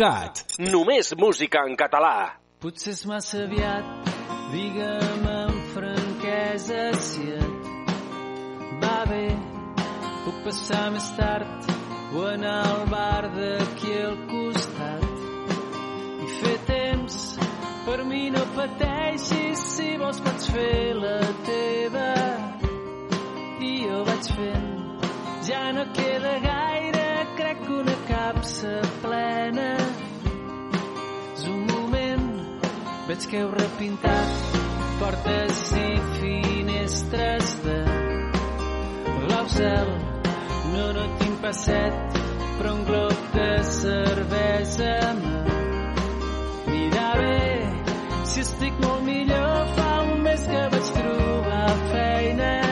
PopCat. Només música en català. Potser és massa aviat, digue'm amb franquesa si et va bé. Puc passar més tard o anar al bar d'aquí al costat i fer temps. Per mi no pateixis, si vols pots fer la teva i jo vaig fent. Ja no queda gaire, crec que una capsa plena és un moment, veig que heu repintat portes i finestres de cel. No, no tinc passet, però un glob de cervesa m'anirà bé. Si estic molt millor, fa un mes que vaig trobar feina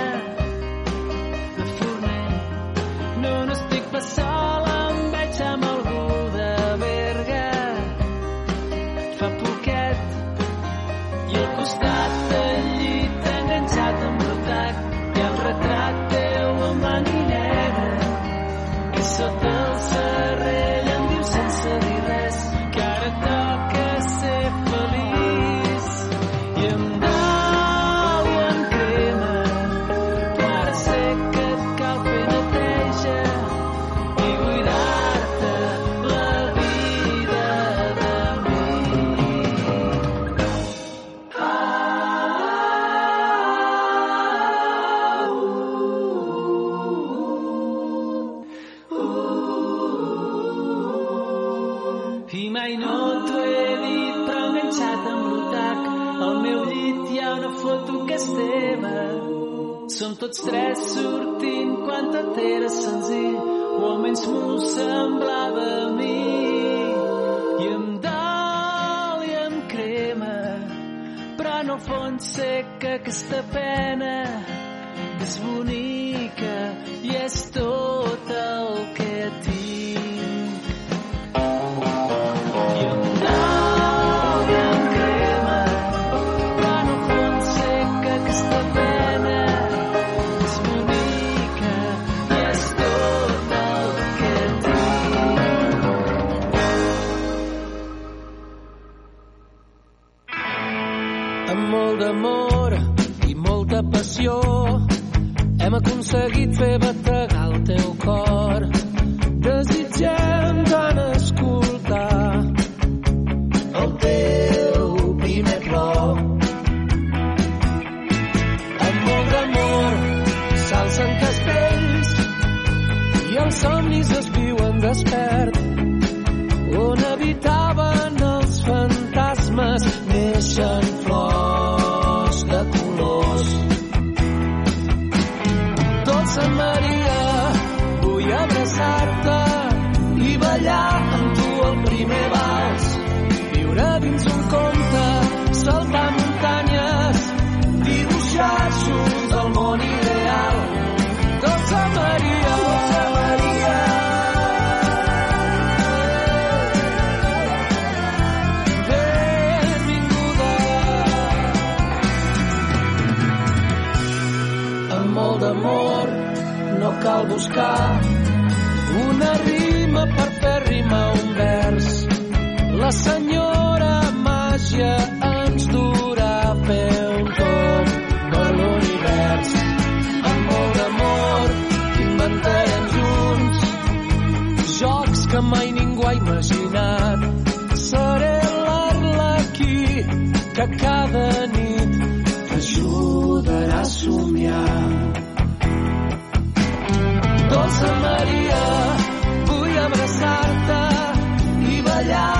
no estic que aquesta pena és bonica i és tot aconseguit fer bategar el teu cor. Buscar una rima per fer rimar un vers. La senyora màgia ens durà a fer un tomb per l'univers. Amb molt d'amor inventarem junts jocs que mai ningú ha imaginat. Seré l'arlequí que cada nit t'ajudarà a somiar. Dolça Maria, vull abraçar-te i ballar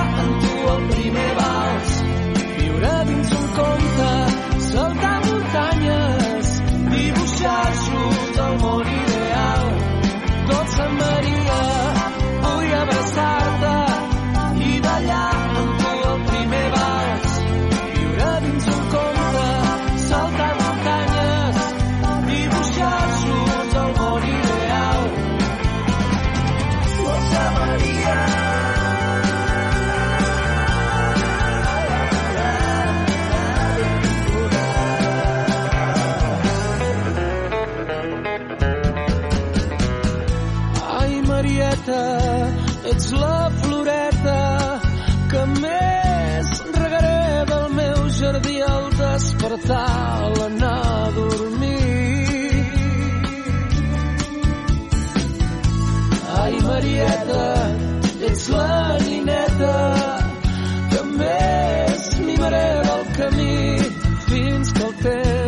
despertar a l'anar a dormir. Ai, Marieta, ets la nineta que més mimaré del camí fins que el temps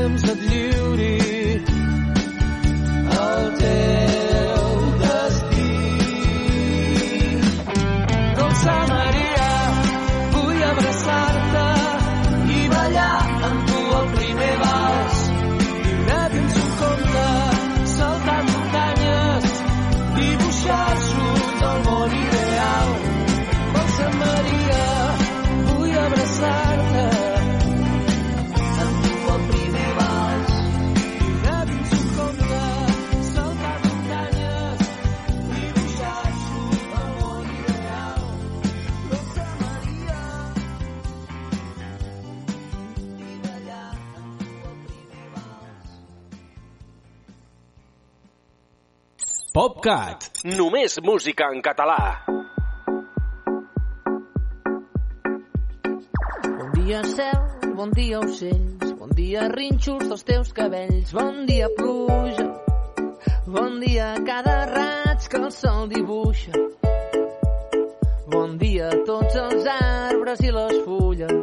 PopCat. Només música en català. Bon dia cel, bon dia ocells, bon dia rínxols dels teus cabells, bon dia pluja, bon dia cada raig que el sol dibuixa, bon dia a tots els arbres i les fulles,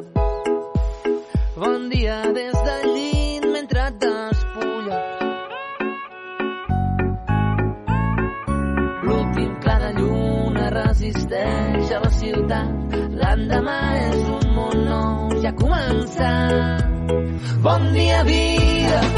bon dia des lluna resisteix a la ciutat. L'endemà és un món nou, ja ha començat. Bon dia, vida.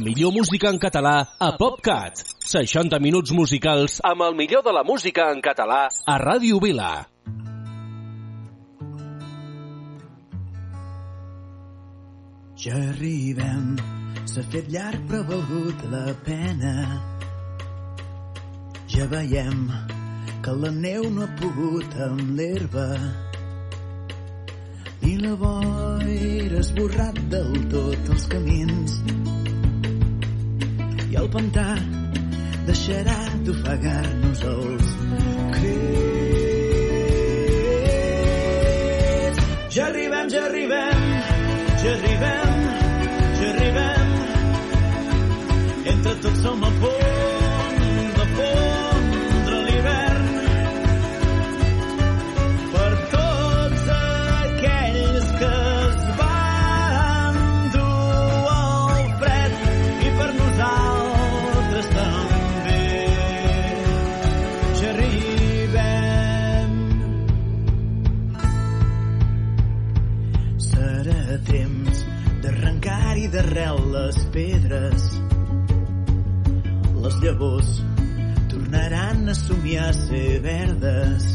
Millor música en català a PopCat. 60 minuts musicals amb el millor de la música en català a Ràdio Vila. Ja arribem, s'ha fet llarg però valgut la pena. Ja veiem que la neu no ha pogut amb l'herba i la boira esborrat del tot els camins i el pantà deixarà d'ofegar-nos els crits. Ja arribem, ja arribem, ja arribem, ja arribem. Entre tots som a punt les pedres. Les llavors tornaran a somiar a ser verdes.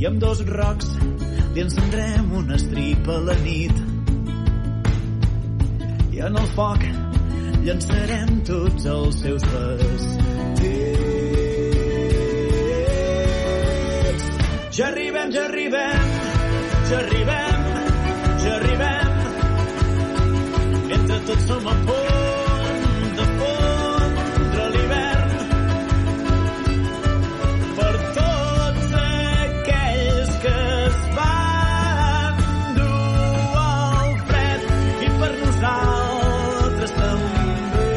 I amb dos rocs li encendrem una estripa a la nit. I en el foc llançarem tots els seus vestits. Ja arribem, ja arribem, ja arribem, tots som a punt de fondre l'hivern. Per tots aquells que es van dur el fred i per nosaltres també.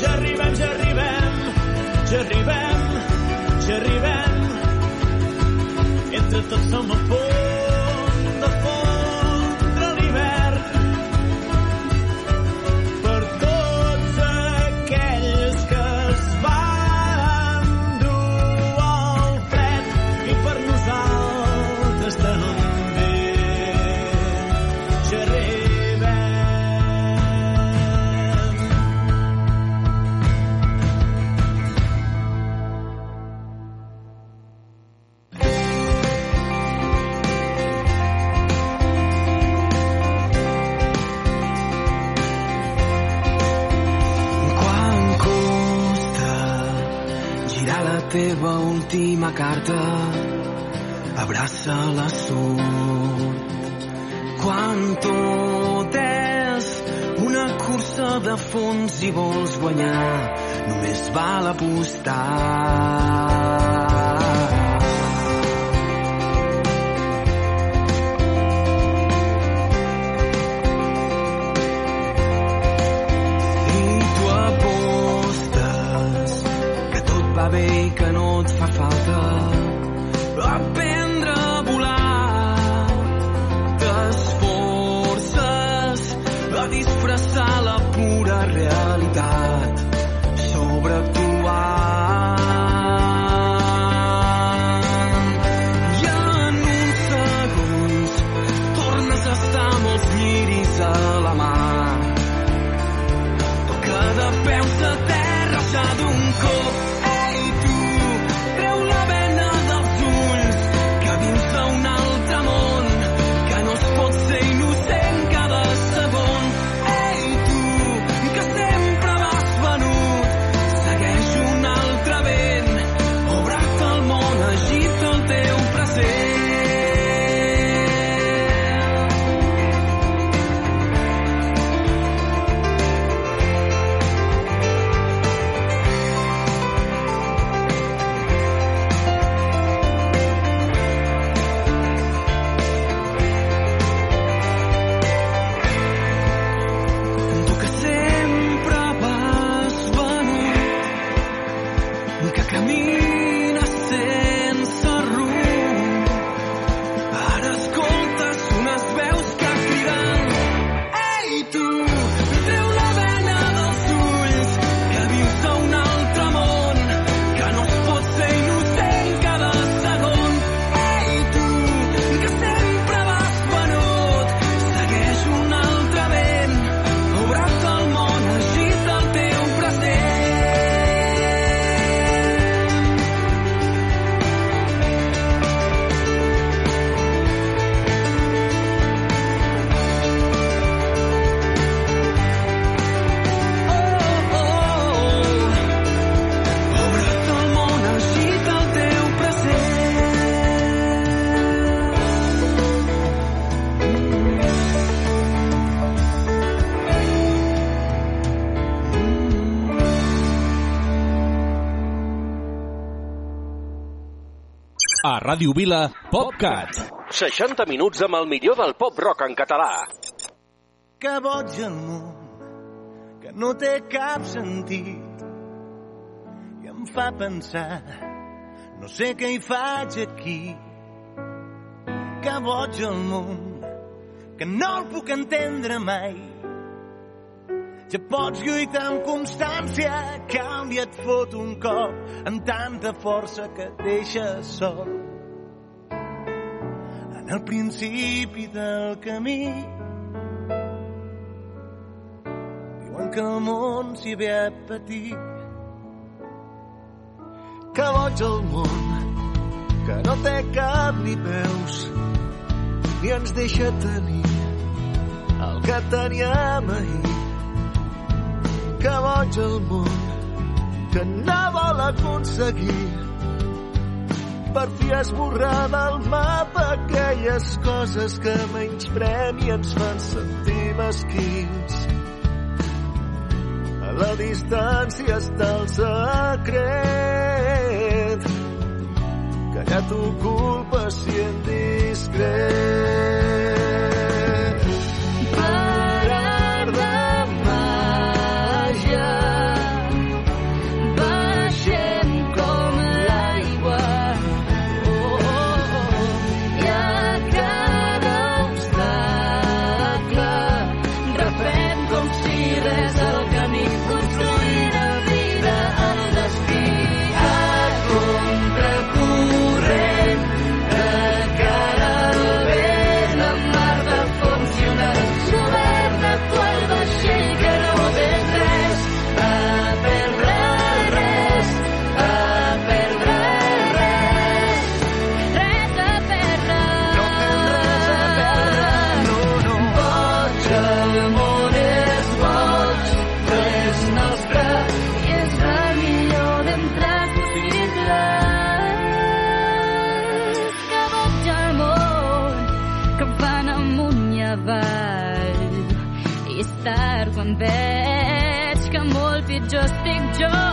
Ja arribem, ja arribem, ja arribem, ja arribem. Entre tots som a punt está Ràdio Vila, PopCat. 60 minuts amb el millor del pop-rock en català. Que boig el món, que no té cap sentit i em fa pensar no sé què hi faig aquí. Que boig el món, que no el puc entendre mai. Ja pots lluitar amb constància, canvia et fot un cop amb tanta força que et deixa sol al principi del camí. Diuen que el món s'hi ve a patir. Que boig el món, que no té cap ni peus, ni ens deixa tenir el que teníem ahir. Que boig el món, que no vol aconseguir per fi esborrar del mapa aquelles coses que menys premi ens fan sentir mesquins. A la distància està el secret que ja culpa si en just ignore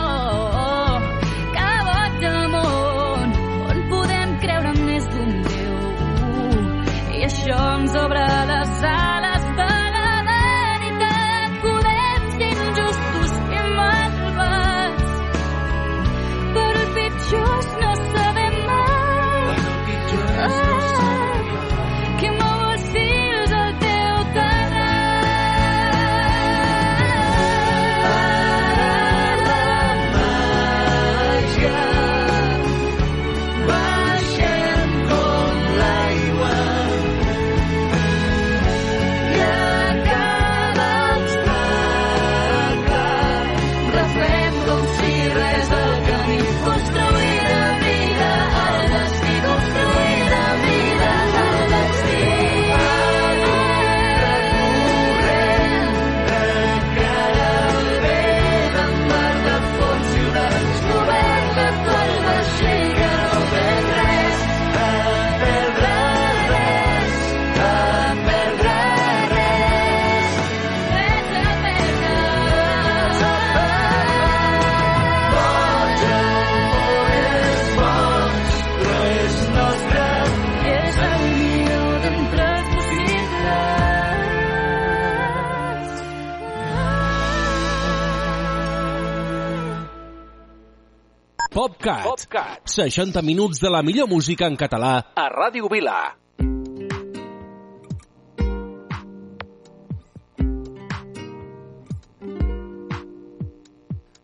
PopCat. 60 minuts de la millor música en català a Ràdio Vila.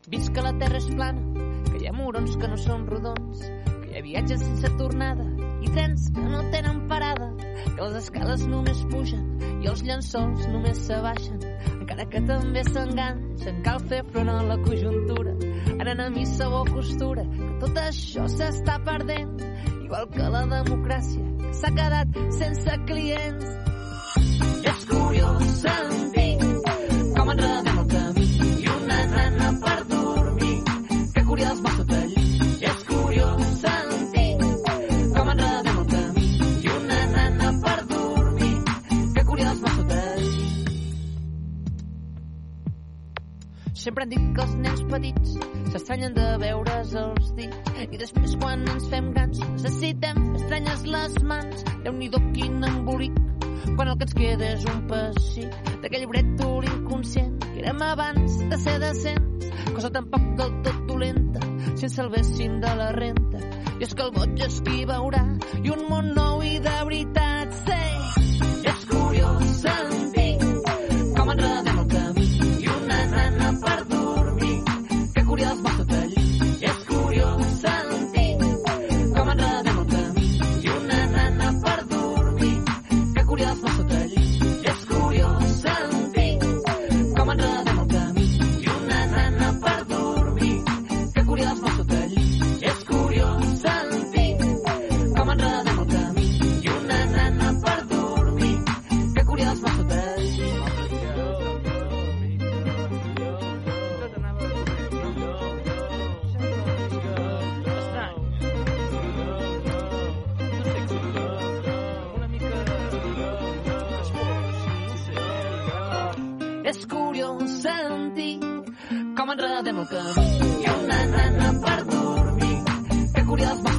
Visc que la terra és plana, que hi ha murons que no són rodons, que hi ha viatges sense tornada i trens que no tenen parada, que les escales només pugen i els llençols només s'abaixen, encara que també s'enganxen, cal fer front a la conjuntura, anant a missa o costura, tot això s'està perdent, igual que la democràcia, que s'ha quedat sense clients. És curiós sentir com enredem el camí i una nana per dormir. Que curiós va tot allí. És curiós sentir com enredem el camí i una nana per dormir. Que curiós va tot allí. Sempre han dit que els nens petits s'estranyen de veure's els dits i després quan ens fem grans necessitem estranyes les mans. Déu-n'hi-do quin embolic quan el que ens queda és un pessic d'aquell brètol inconscient que érem abans de ser decents, cosa tampoc del tot dolenta si ens salvéssim de la renta. I és que el boig és qui veurà i un món nou i de veritat És curiós sentir com enredem el camí i una nana per dormir. Que curiós va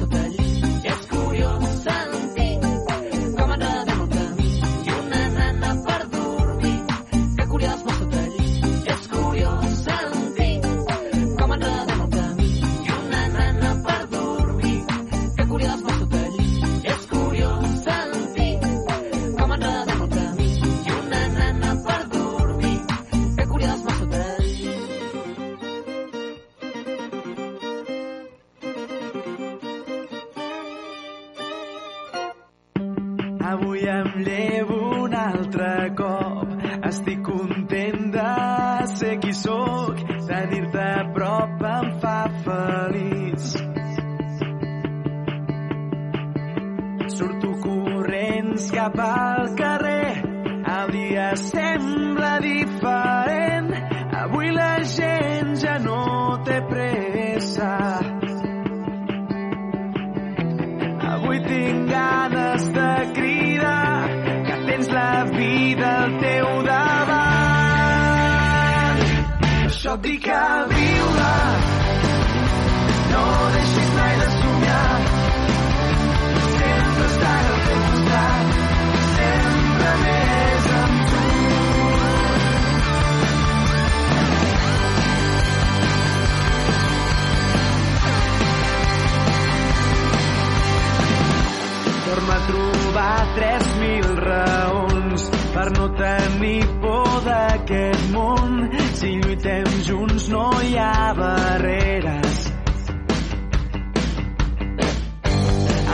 no hi ha barreres.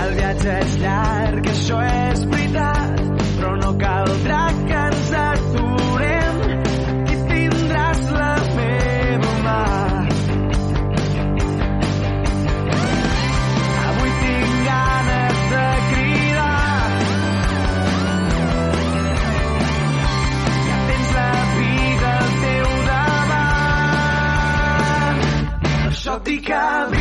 El viatge és llarg, això és veritat, però no caldrà que ens aturem. Això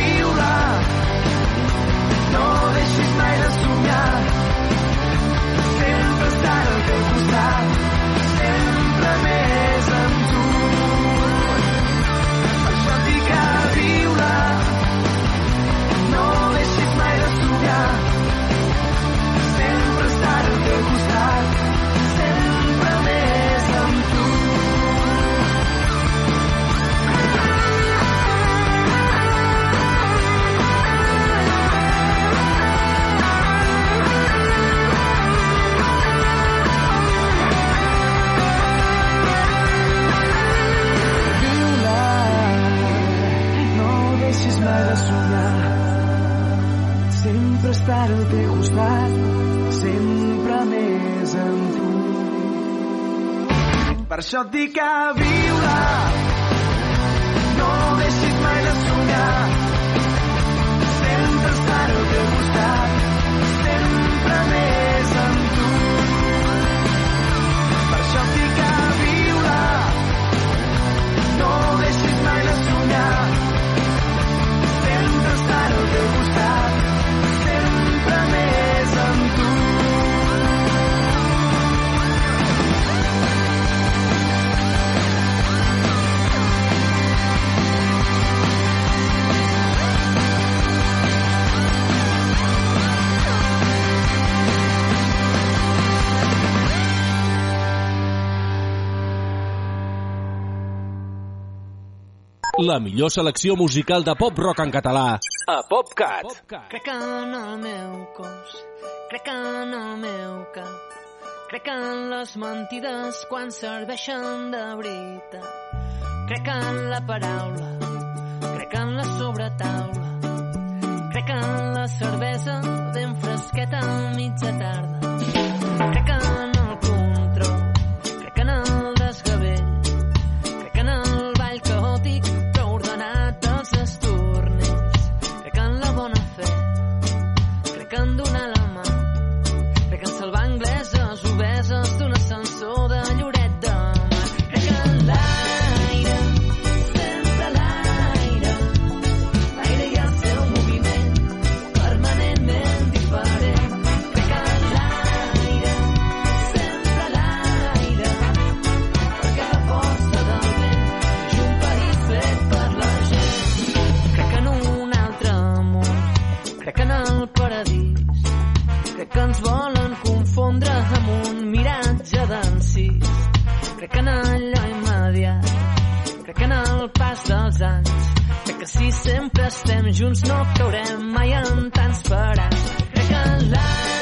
estar al teu costat sempre més amb tu. Per això et dic que vinc la millor selecció musical de pop-rock en català a PopCat. PopCat. Crec en el meu cos, crec en el meu cap, crec en les mentides quan serveixen de veritat. Crec en la paraula, crec en la sobretaula, crec en la cervesa ben fresqueta a mitja tarda. Crec en ens volen confondre amb un miratge d'encís. Crec en allò immediat, crec en el pas dels anys, crec que si sempre estem junts no caurem mai en tants parats. Crec en l'any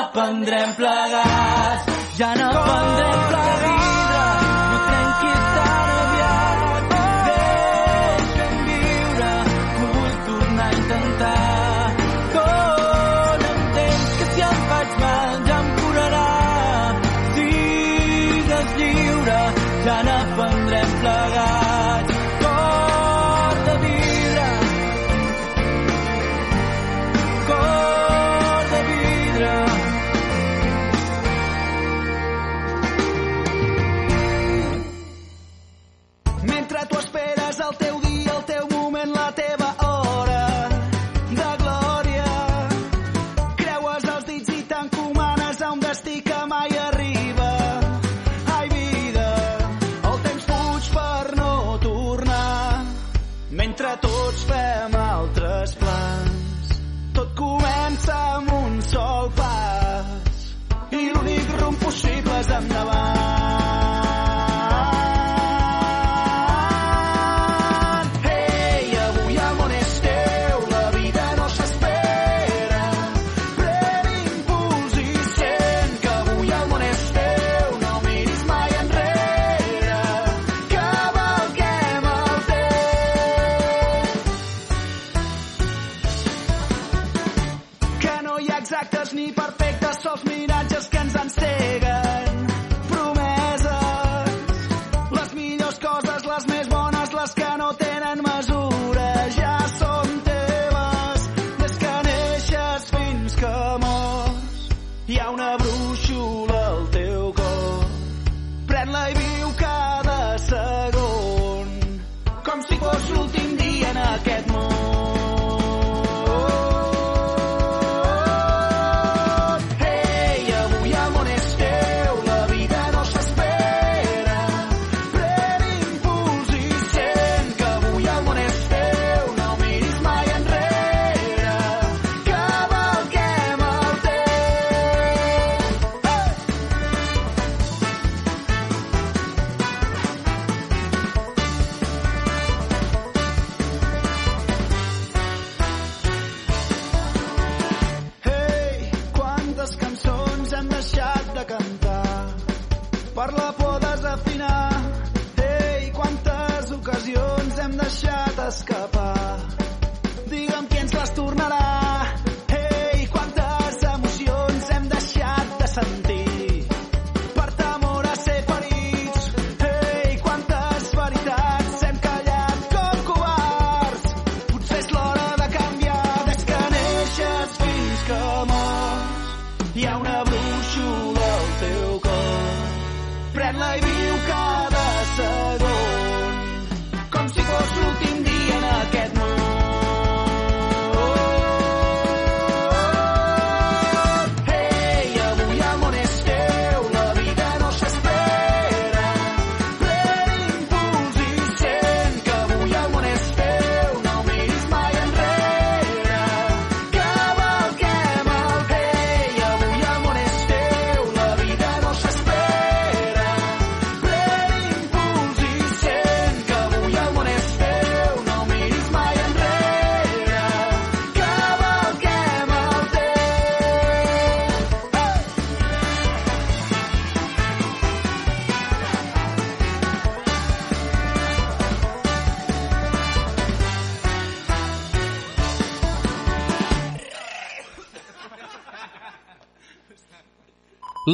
aprendrem plegats. mentre tu esperes el teu deixat escapar.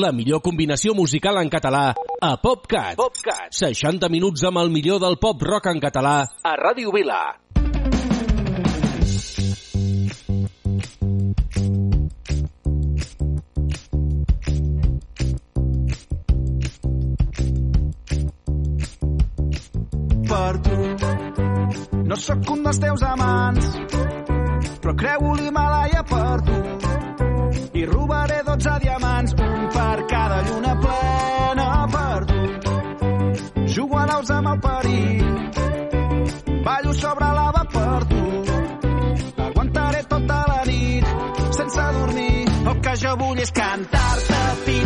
la millor combinació musical en català a PopCat. PopCat. 60 minuts amb el millor del pop rock en català a Ràdio Vila. Per tu no sóc un dels teus amants però creu-li malaia per tu i robaré 12 diamants, un per cada lluna plena perdut. Jugo a naus amb el perill, ballo sobre lava per tu. Aguantaré tota la nit, sense dormir, el que jo vull és cantar-te fins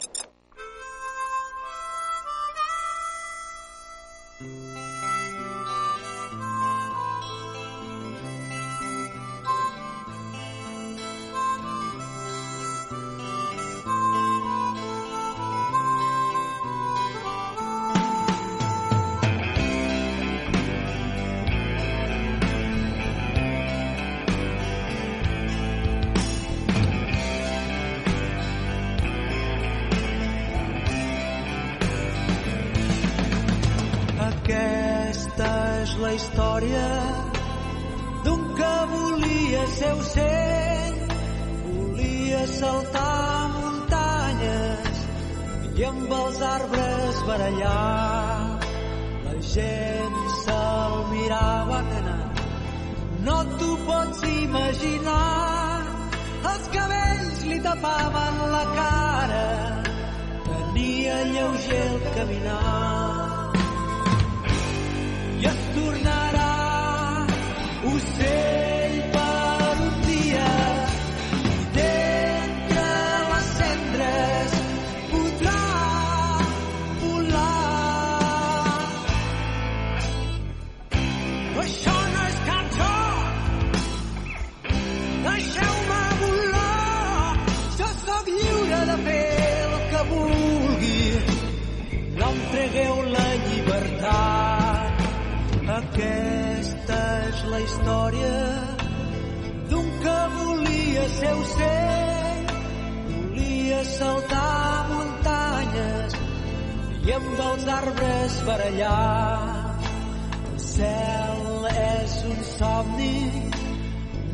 amb els arbres per allà. El cel és un somni,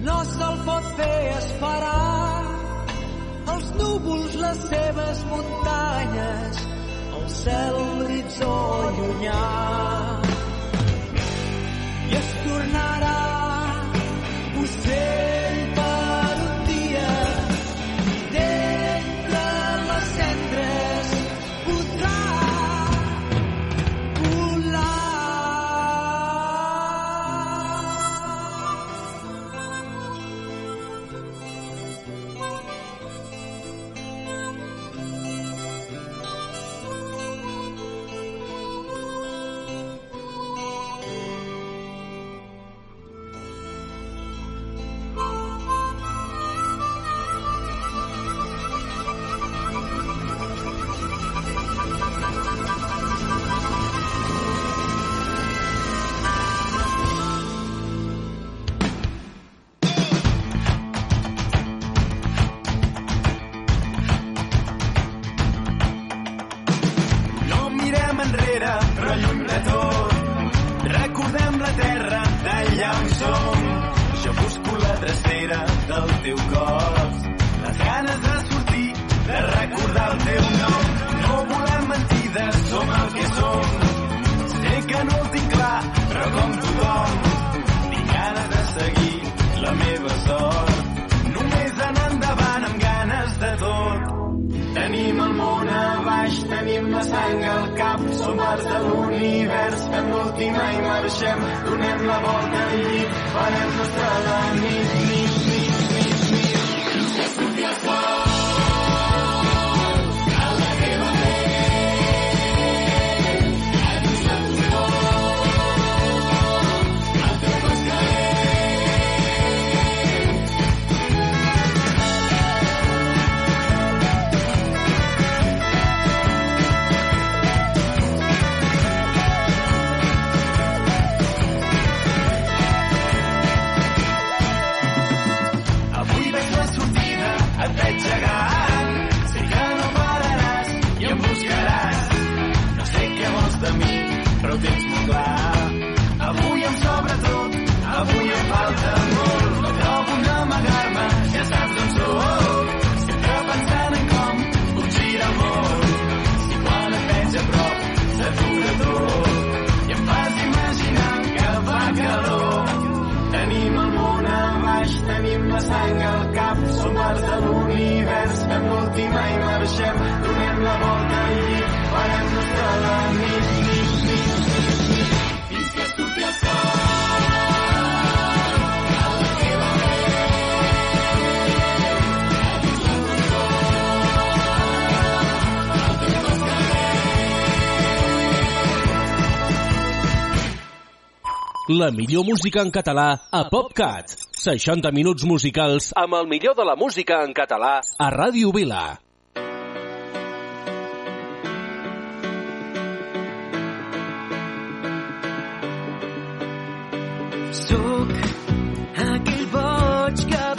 no se'l pot fer esperar. Els núvols, les seves muntanyes, el cel, l'horitzó llunyà. donem la volta al llit, farem nostra la nit, nit, nit. La millor música en català a PopCat. 60 minuts musicals amb el millor de la música en català a Ràdio Vila. Soc aquell boig que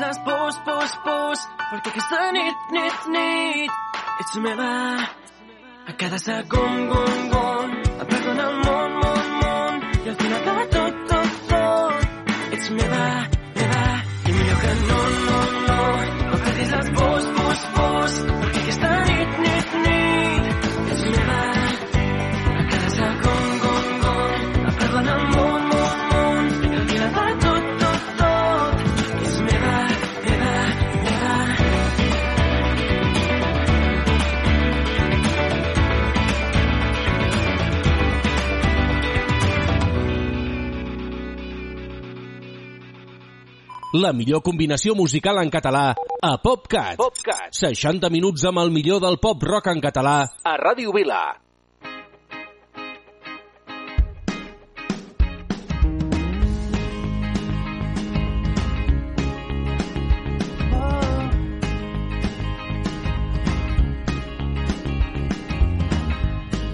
les pors, pors, pors, perquè aquesta nit, nit, nit, ets meva. A cada segon, gon, gon, em perdo el món, món, món, i al final de tot, tot, tot, ets meva, meva, i millor que no. la millor combinació musical en català a PopCat. PopCat. 60 minuts amb el millor del pop rock en català a Ràdio Vila.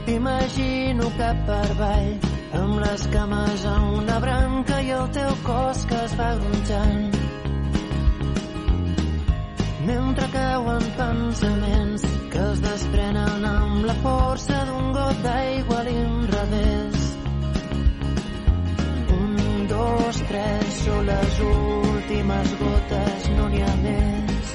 T'imagino cap per avall amb les cames a una branca i el teu cos que es va gronxant. Mentre cauen pensaments que es desprenen amb la força d'un got d'aigua a l'inrevés. Un, dos, tres, són les últimes gotes, no n'hi ha més.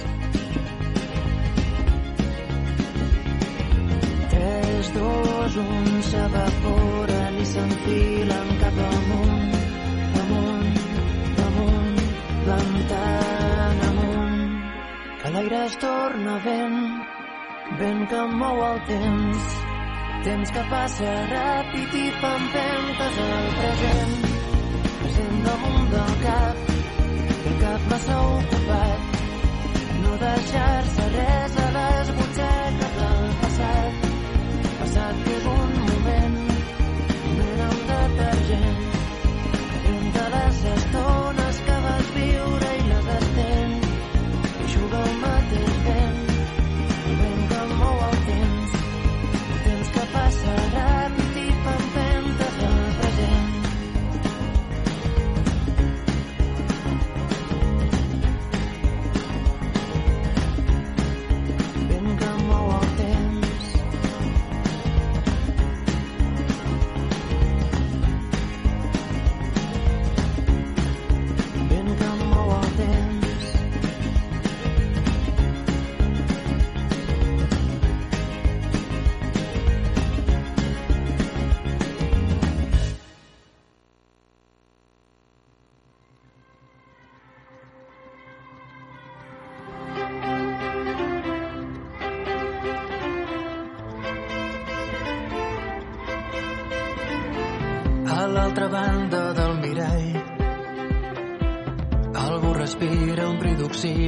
Tres, dos, un, s'evaporen i s'enfilen plantant amunt. Que l'aire es torna vent, vent que mou el temps, temps que passa ràpid i pempentes al present, present damunt del cap, el cap massa ocupat, no deixar-se res a les butxaques del passat, passat que és un moment, moment amb detergent, entre les estones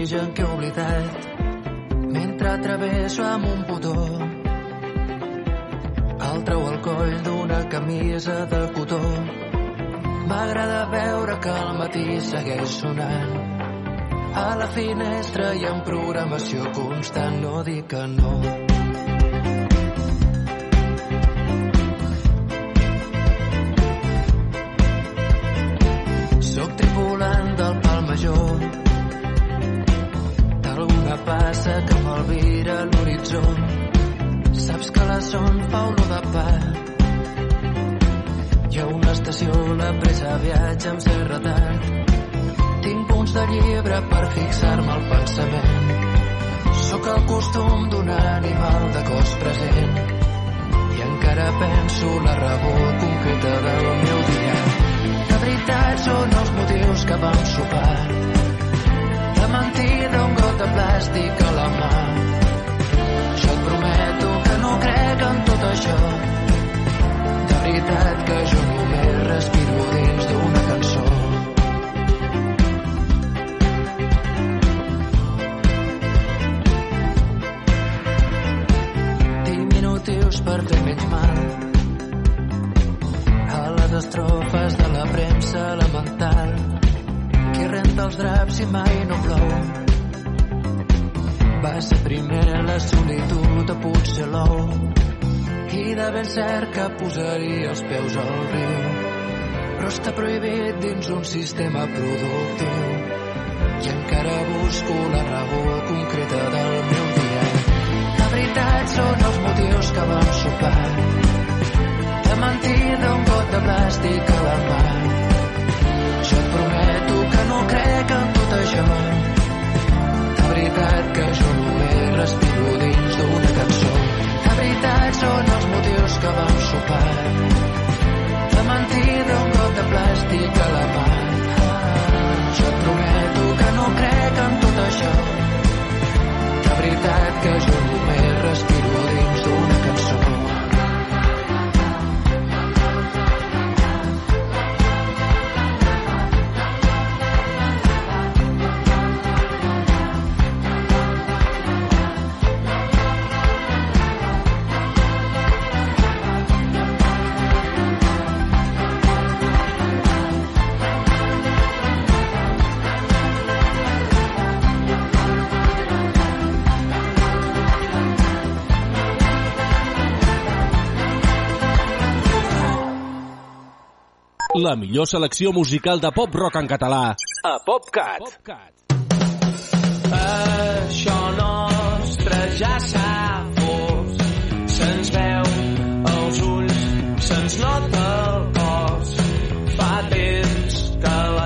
bri d'oxigen que he oblidat mentre travesso amb un botó el treu al coll d'una camisa de cotó. M'agrada veure que al matí segueix sonant a la finestra hi ha programació constant no dic que no passa que m'alvira l'horitzó. Saps que la son fa olor de pa. Hi ha una estació, la pressa viatja amb cert retard. Tinc punts de llibre per fixar-me al pensament. Sóc el costum d'un animal de cos present i encara penso la raó concreta del meu dia. De veritat són els motius que vam sopar. Got de plàstic a la mà. Jo et prometo que no crec en tot això. De veritat que jo només respiro dins d'una cançó. Diminutius per fer menys mal a les estrofes de la premsa elemental qui renta els draps i mai no plou va ser primer la solitud potser l'ou i de ben cert que posaria els peus al riu? Però està prohibit dins un sistema productiu. I encara busco la raó concreta del meu dia. De veritat són els motius que vam sopar. De mentida un got de plàstic a la mà. Jo et prometo que no crec en tot això. Veritat que jo només respiro dins d'una cançó. De veritat són els motius que vam sopar. De mentida un got de plàstic a la mà. Jo et prometo que no crec en tot això. De veritat que jo només respiro la millor selecció musical de pop-rock en català a PopCat. Això nostre ja s'ha fos. Se'ns veu els ulls, se'ns nota el cos. Fa temps que les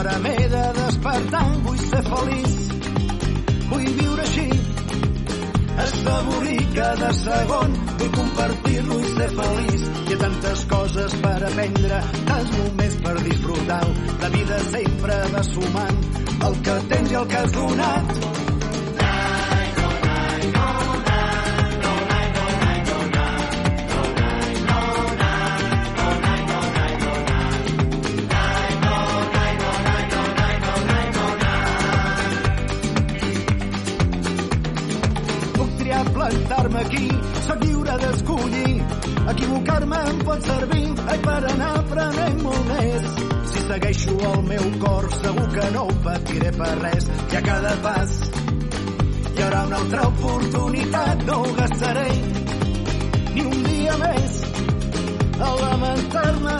l'hora m'he de despertar, vull ser feliç, vull viure així. Assaborir cada segon, vull compartir-lo i ser feliç. Hi ha tantes coses per aprendre, tants moments per disfrutar. La vida sempre va sumant el que tens i el que has donat. Equivocar-me em pot servir, ai, per anar aprenent molt més. Si segueixo el meu cor, segur que no ho patiré per res. I a cada pas hi haurà una altra oportunitat, no ho gastaré ni un dia més a lamentar-me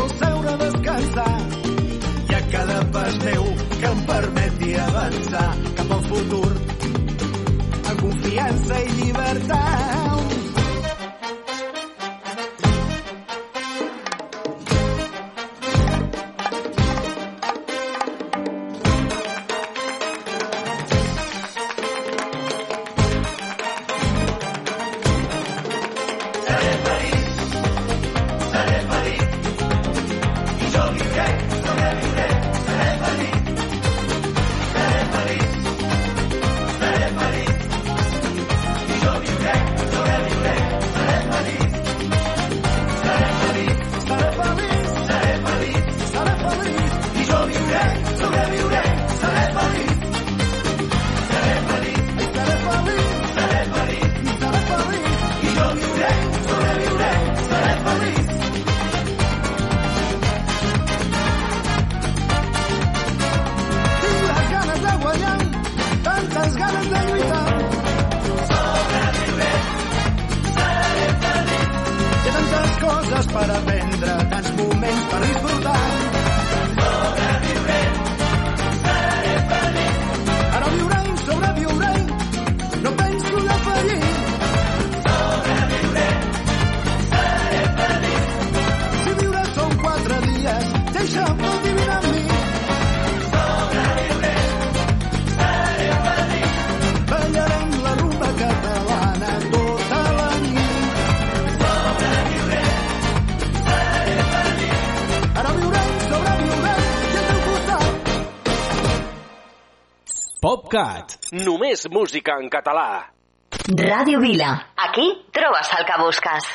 o seure a descansar. I a cada pas meu que em permeti avançar cap al futur amb confiança i llibertat. música en català. Ràdio Vila. Aquí trobes el que busques.